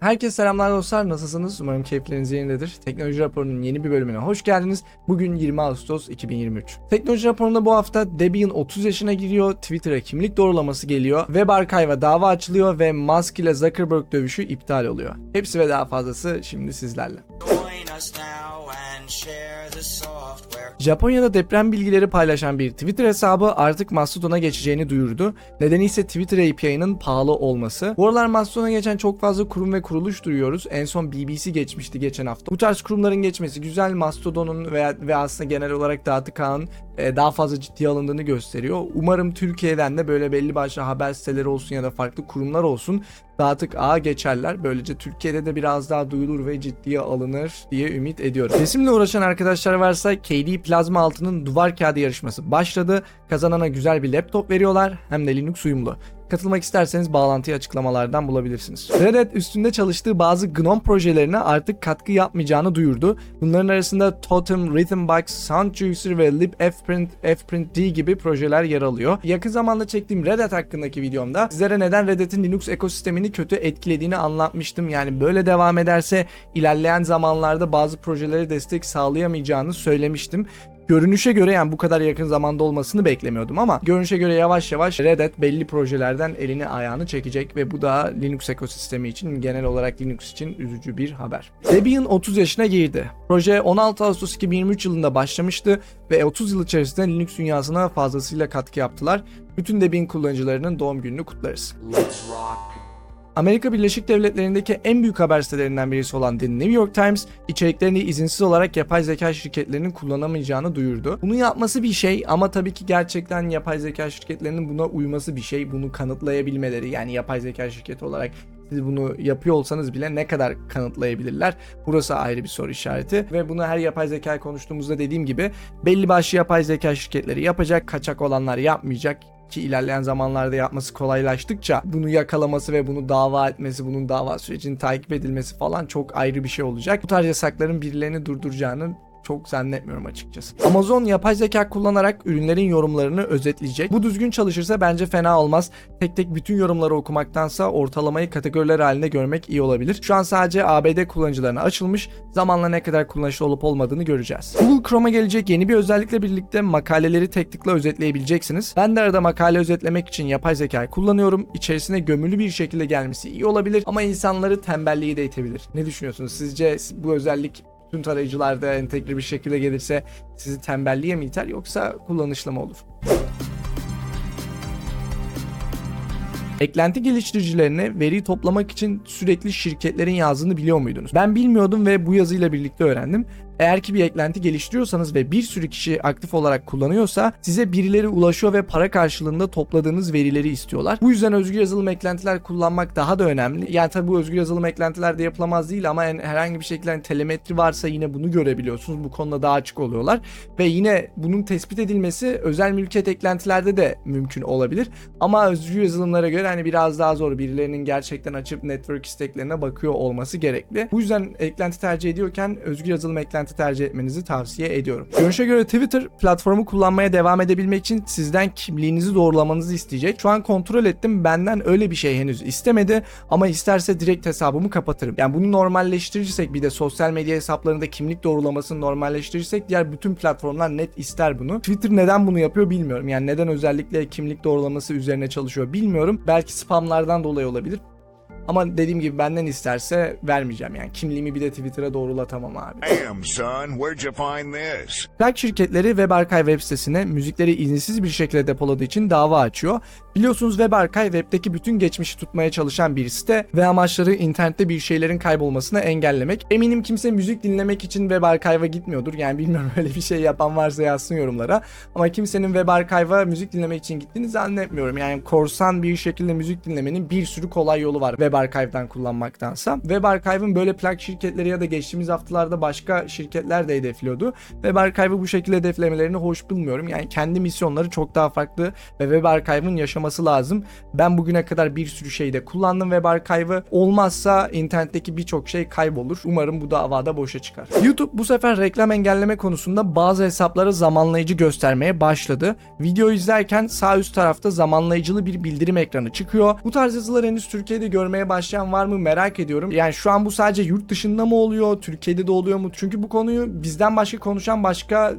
Herkese selamlar dostlar. Nasılsınız? Umarım keyifleriniz yerindedir. Teknoloji raporunun yeni bir bölümüne hoş geldiniz. Bugün 20 Ağustos 2023. Teknoloji raporunda bu hafta Debian 30 yaşına giriyor, Twitter'a kimlik doğrulaması geliyor, Web Archive'a dava açılıyor ve Musk ile Zuckerberg dövüşü iptal oluyor. Hepsi ve daha fazlası şimdi sizlerle. Japonya'da deprem bilgileri paylaşan bir Twitter hesabı artık Mastodon'a geçeceğini duyurdu. Nedeni ise Twitter API'nin pahalı olması. Bu aralar Mastodon'a geçen çok fazla kurum ve kuruluş duyuyoruz. En son BBC geçmişti geçen hafta. Bu tarz kurumların geçmesi güzel. Mastodon'un veya ve aslında genel olarak dağıtık daha fazla ciddiye alındığını gösteriyor. Umarım Türkiye'den de böyle belli başlı haber siteleri olsun ya da farklı kurumlar olsun dağıtık ağa geçerler. Böylece Türkiye'de de biraz daha duyulur ve ciddiye alınır diye ümit ediyorum. Resimle uğraşan arkadaşlar varsa KD Plasma altının duvar kağıdı yarışması başladı. Kazanana güzel bir laptop veriyorlar hem de Linux uyumlu. Katılmak isterseniz bağlantıyı açıklamalardan bulabilirsiniz. Red Hat üstünde çalıştığı bazı GNOME projelerine artık katkı yapmayacağını duyurdu. Bunların arasında Totem, Rhythmbox, SoundJuicer ve libfprint, fprintd gibi projeler yer alıyor. Yakın zamanda çektiğim Red Hat hakkındaki videomda sizlere neden Red Hat'in Linux ekosistemini kötü etkilediğini anlatmıştım. Yani böyle devam ederse ilerleyen zamanlarda bazı projelere destek sağlayamayacağını söylemiştim. Görünüşe göre yani bu kadar yakın zamanda olmasını beklemiyordum ama görünüşe göre yavaş yavaş Red Hat belli projelerden elini ayağını çekecek ve bu da Linux ekosistemi için genel olarak Linux için üzücü bir haber. Debian 30 yaşına girdi. Proje 16 Ağustos 2023 yılında başlamıştı ve 30 yıl içerisinde Linux dünyasına fazlasıyla katkı yaptılar. Bütün Debian kullanıcılarının doğum gününü kutlarız. Amerika Birleşik Devletleri'ndeki en büyük haber sitelerinden birisi olan The New York Times, içeriklerini izinsiz olarak yapay zeka şirketlerinin kullanamayacağını duyurdu. Bunu yapması bir şey ama tabii ki gerçekten yapay zeka şirketlerinin buna uyması bir şey. Bunu kanıtlayabilmeleri yani yapay zeka şirketi olarak siz bunu yapıyor olsanız bile ne kadar kanıtlayabilirler? Burası ayrı bir soru işareti ve bunu her yapay zeka konuştuğumuzda dediğim gibi belli başlı yapay zeka şirketleri yapacak, kaçak olanlar yapmayacak ki ilerleyen zamanlarda yapması kolaylaştıkça bunu yakalaması ve bunu dava etmesi, bunun dava sürecinin takip edilmesi falan çok ayrı bir şey olacak. Bu tarz yasakların birilerini durduracağını çok zannetmiyorum açıkçası. Amazon yapay zeka kullanarak ürünlerin yorumlarını özetleyecek. Bu düzgün çalışırsa bence fena olmaz. Tek tek bütün yorumları okumaktansa ortalamayı kategoriler halinde görmek iyi olabilir. Şu an sadece ABD kullanıcılarına açılmış. Zamanla ne kadar kullanışlı olup olmadığını göreceğiz. Google Chrome'a gelecek yeni bir özellikle birlikte makaleleri tek tıkla özetleyebileceksiniz. Ben de arada makale özetlemek için yapay zekayı kullanıyorum. İçerisine gömülü bir şekilde gelmesi iyi olabilir ama insanları tembelliği de itebilir. Ne düşünüyorsunuz? Sizce bu özellik tüm tarayıcılarda entegre bir şekilde gelirse sizi tembelliğe mi iter yoksa kullanışlı mı olur? Eklenti geliştiricilerine veri toplamak için sürekli şirketlerin yazdığını biliyor muydunuz? Ben bilmiyordum ve bu yazıyla birlikte öğrendim. Eğer ki bir eklenti geliştiriyorsanız ve bir sürü kişi aktif olarak kullanıyorsa size birileri ulaşıyor ve para karşılığında topladığınız verileri istiyorlar. Bu yüzden özgür yazılım eklentiler kullanmak daha da önemli. Yani tabi bu özgür yazılım eklentilerde yapılamaz değil ama yani herhangi bir şekilde hani telemetri varsa yine bunu görebiliyorsunuz. Bu konuda daha açık oluyorlar. Ve yine bunun tespit edilmesi özel mülkiyet eklentilerde de mümkün olabilir. Ama özgür yazılımlara göre hani biraz daha zor. Birilerinin gerçekten açıp network isteklerine bakıyor olması gerekli. Bu yüzden eklenti tercih ediyorken özgür yazılım eklenti tercih etmenizi tavsiye ediyorum. Görünüşe göre Twitter platformu kullanmaya devam edebilmek için sizden kimliğinizi doğrulamanızı isteyecek. Şu an kontrol ettim. Benden öyle bir şey henüz istemedi ama isterse direkt hesabımı kapatırım. Yani bunu normalleştirirsek bir de sosyal medya hesaplarında kimlik doğrulamasını normalleştirirsek diğer bütün platformlar net ister bunu. Twitter neden bunu yapıyor bilmiyorum. Yani neden özellikle kimlik doğrulaması üzerine çalışıyor bilmiyorum. Belki spamlardan dolayı olabilir. Ama dediğim gibi benden isterse vermeyeceğim yani. Kimliğimi bir de Twitter'a doğrulatamam abi. Damn, son, where'd you find this? Plak şirketleri Web Archive web sitesine müzikleri izinsiz bir şekilde depoladığı için dava açıyor. Biliyorsunuz Web Archive webdeki bütün geçmişi tutmaya çalışan bir site ve amaçları internette bir şeylerin kaybolmasını engellemek. Eminim kimse müzik dinlemek için Web Archive'a gitmiyordur. Yani bilmiyorum öyle bir şey yapan varsa yazsın yorumlara. Ama kimsenin Web Archive'a müzik dinlemek için gittiğini zannetmiyorum. Yani korsan bir şekilde müzik dinlemenin bir sürü kolay yolu var Web Archive'dan kullanmaktansa. Web Archive'ın böyle plak şirketleri ya da geçtiğimiz haftalarda başka şirketler de hedefliyordu. Web Archive'ı bu şekilde hedeflemelerini hoş bulmuyorum. Yani kendi misyonları çok daha farklı ve Web Archive'ın yaşaması yaşaması lazım. Ben bugüne kadar bir sürü şeyde kullandım web archive'ı. Olmazsa internetteki birçok şey kaybolur. Umarım bu davada boşa çıkar. YouTube bu sefer reklam engelleme konusunda bazı hesaplara zamanlayıcı göstermeye başladı. Video izlerken sağ üst tarafta zamanlayıcılı bir bildirim ekranı çıkıyor. Bu tarz yazılar henüz Türkiye'de görmeye başlayan var mı merak ediyorum. Yani şu an bu sadece yurt dışında mı oluyor, Türkiye'de de oluyor mu? Çünkü bu konuyu bizden başka konuşan başka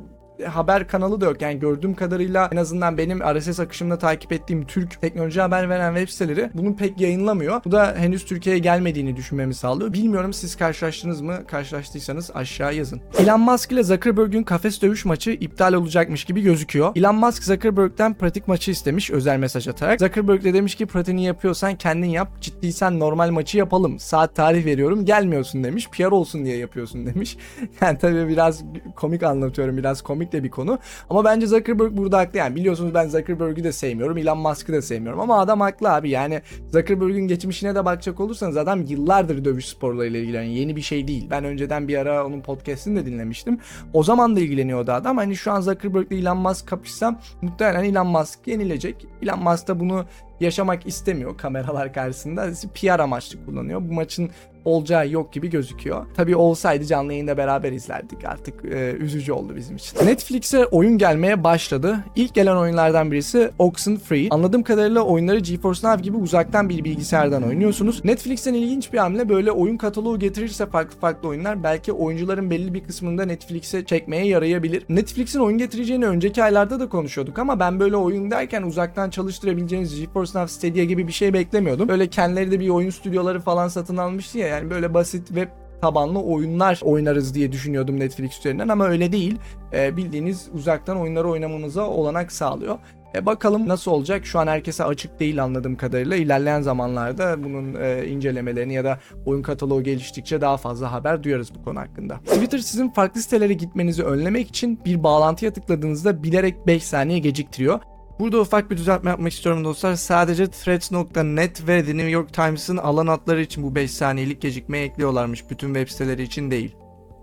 haber kanalı da yok. Yani gördüğüm kadarıyla en azından benim RSS akışımda takip ettiğim Türk teknoloji haber veren web siteleri bunu pek yayınlamıyor. Bu da henüz Türkiye'ye gelmediğini düşünmemi sağlıyor. Bilmiyorum siz karşılaştınız mı? Karşılaştıysanız aşağı yazın. Elon Musk ile Zuckerberg'ün kafes dövüş maçı iptal olacakmış gibi gözüküyor. Elon Musk Zuckerberg'den pratik maçı istemiş özel mesaj atarak. Zuckerberg de demiş ki pratiğini yapıyorsan kendin yap. Ciddiysen normal maçı yapalım. Saat tarih veriyorum gelmiyorsun demiş. PR olsun diye yapıyorsun demiş. yani tabii biraz komik anlatıyorum. Biraz komik de bir konu. Ama bence Zuckerberg burada haklı. Yani biliyorsunuz ben Zuckerberg'ü de sevmiyorum. Elon Musk'ı da sevmiyorum. Ama adam haklı abi. Yani Zuckerberg'ün geçmişine de bakacak olursanız adam yıllardır dövüş sporlarıyla ilgileniyor. Yeni bir şey değil. Ben önceden bir ara onun podcast'ini de dinlemiştim. O zaman da ilgileniyordu adam. Hani şu an Zuckerberg ile Elon Musk kapışsam muhtemelen Elon Musk yenilecek. Elon Musk da bunu yaşamak istemiyor kameralar karşısında. PR amaçlı kullanıyor. Bu maçın olacağı yok gibi gözüküyor. Tabii olsaydı canlı yayında beraber izlerdik. Artık e, üzücü oldu bizim için. Netflix'e oyun gelmeye başladı. İlk gelen oyunlardan birisi Oxenfree. Anladığım kadarıyla oyunları GeForce Now gibi uzaktan bir bilgisayardan oynuyorsunuz. Netflix'ten ilginç bir hamle böyle oyun kataloğu getirirse farklı farklı oyunlar belki oyuncuların belli bir kısmında Netflix'e çekmeye yarayabilir. Netflix'in oyun getireceğini önceki aylarda da konuşuyorduk ama ben böyle oyun derken uzaktan çalıştırabileceğiniz GeForce Now Stadia gibi bir şey beklemiyordum. Böyle kendileri de bir oyun stüdyoları falan satın almıştı ya yani böyle basit web tabanlı oyunlar oynarız diye düşünüyordum Netflix üzerinden ama öyle değil. Ee, bildiğiniz uzaktan oyunları oynamamıza olanak sağlıyor. E bakalım nasıl olacak? Şu an herkese açık değil anladığım kadarıyla. İlerleyen zamanlarda bunun e, incelemelerini ya da oyun kataloğu geliştikçe daha fazla haber duyarız bu konu hakkında. Twitter sizin farklı sitelere gitmenizi önlemek için bir bağlantıya tıkladığınızda bilerek 5 saniye geciktiriyor. Burada ufak bir düzeltme yapmak istiyorum dostlar. Sadece threads.net ve The New York Times'ın alan adları için bu 5 saniyelik gecikmeyi ekliyorlarmış. Bütün web siteleri için değil.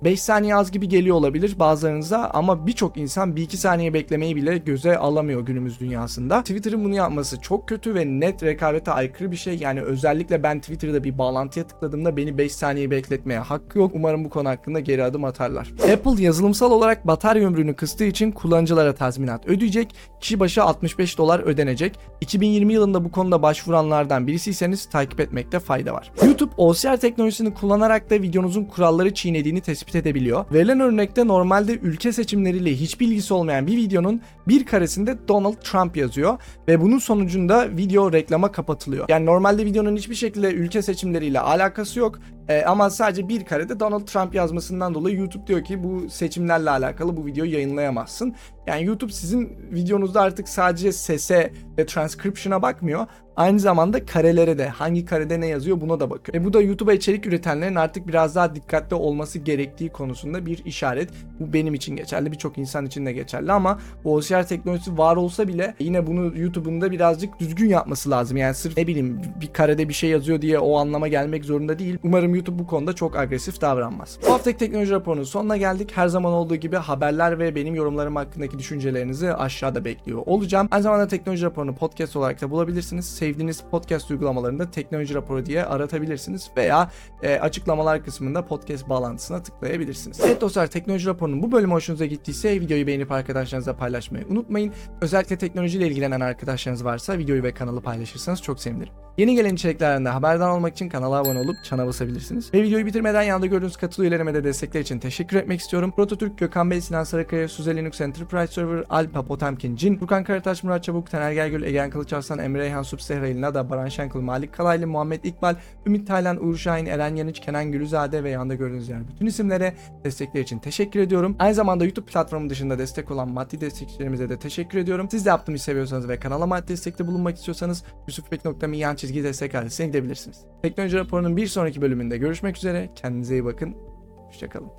5 saniye az gibi geliyor olabilir bazılarınıza ama birçok insan 1-2 saniye beklemeyi bile göze alamıyor günümüz dünyasında. Twitter'ın bunu yapması çok kötü ve net rekabete aykırı bir şey. Yani özellikle ben Twitter'da bir bağlantıya tıkladığımda beni 5 saniye bekletmeye hakkı yok. Umarım bu konu hakkında geri adım atarlar. Apple yazılımsal olarak batarya ömrünü kıstığı için kullanıcılara tazminat ödeyecek. Kişi başı 65 dolar ödenecek. 2020 yılında bu konuda başvuranlardan birisiyseniz takip etmekte fayda var. YouTube OCR teknolojisini kullanarak da videonuzun kuralları çiğnediğini tespit edebiliyor. Verilen örnekte normalde ülke seçimleriyle hiçbir ilgisi olmayan bir videonun bir karesinde Donald Trump yazıyor ve bunun sonucunda video reklama kapatılıyor. Yani normalde videonun hiçbir şekilde ülke seçimleriyle alakası yok. Ee, ama sadece bir karede Donald Trump yazmasından dolayı YouTube diyor ki bu seçimlerle alakalı bu videoyu yayınlayamazsın. Yani YouTube sizin videonuzda artık sadece sese ve transcription'a bakmıyor. Aynı zamanda karelere de hangi karede ne yazıyor buna da bakıyor. Ve bu da YouTube'a içerik üretenlerin artık biraz daha dikkatli olması gerektiği konusunda bir işaret. Bu benim için geçerli birçok insan için de geçerli ama bu OCR teknolojisi var olsa bile yine bunu YouTube'un da birazcık düzgün yapması lazım. Yani sırf ne bileyim bir karede bir şey yazıyor diye o anlama gelmek zorunda değil. Umarım YouTube bu konuda çok agresif davranmaz. Bu haftaki teknoloji raporunun sonuna geldik. Her zaman olduğu gibi haberler ve benim yorumlarım hakkındaki düşüncelerinizi aşağıda bekliyor olacağım. Aynı zamanda teknoloji raporunu podcast olarak da bulabilirsiniz. Sevdiğiniz podcast uygulamalarında teknoloji raporu diye aratabilirsiniz veya e, açıklamalar kısmında podcast bağlantısına tıklayabilirsiniz. Evet dostlar teknoloji raporunun bu bölümü hoşunuza gittiyse videoyu beğenip arkadaşlarınızla paylaşmayı unutmayın. Özellikle teknolojiyle ilgilenen arkadaşlarınız varsa videoyu ve kanalı paylaşırsanız çok sevinirim. Yeni gelen içeriklerden de haberdar olmak için kanala abone olup çana basabilirsiniz. Ve videoyu bitirmeden yanında gördüğünüz katıl üyelerime de destekler için teşekkür etmek istiyorum. Prototürk, Gökhan Bey, Sinan Sarıkaya, Suze Linux Enterprise Server, Alpa, Potemkin, Cin, Furkan Karataş, Murat Çabuk, Taner Gergül, Egen Kılıç Arslan, Emre Reyhan, Subsehra Nada, Baran Şenkıl, Malik Kalaylı, Muhammed İkbal, Ümit Taylan, Uğur Şahin, Eren Yanıç, Kenan Gülüzade ve yanında gördüğünüz yer bütün isimlere destekler için teşekkür ediyorum. Aynı zamanda YouTube platformu dışında destek olan maddi destekçilerimize de teşekkür ediyorum. Siz de yaptığımı seviyorsanız ve kanala maddi destekte bulunmak istiyorsanız yusufbek.mi çizgi destek adresine gidebilirsiniz. Teknoloji raporunun bir sonraki bölümünde görüşmek üzere. Kendinize iyi bakın. Hoşçakalın.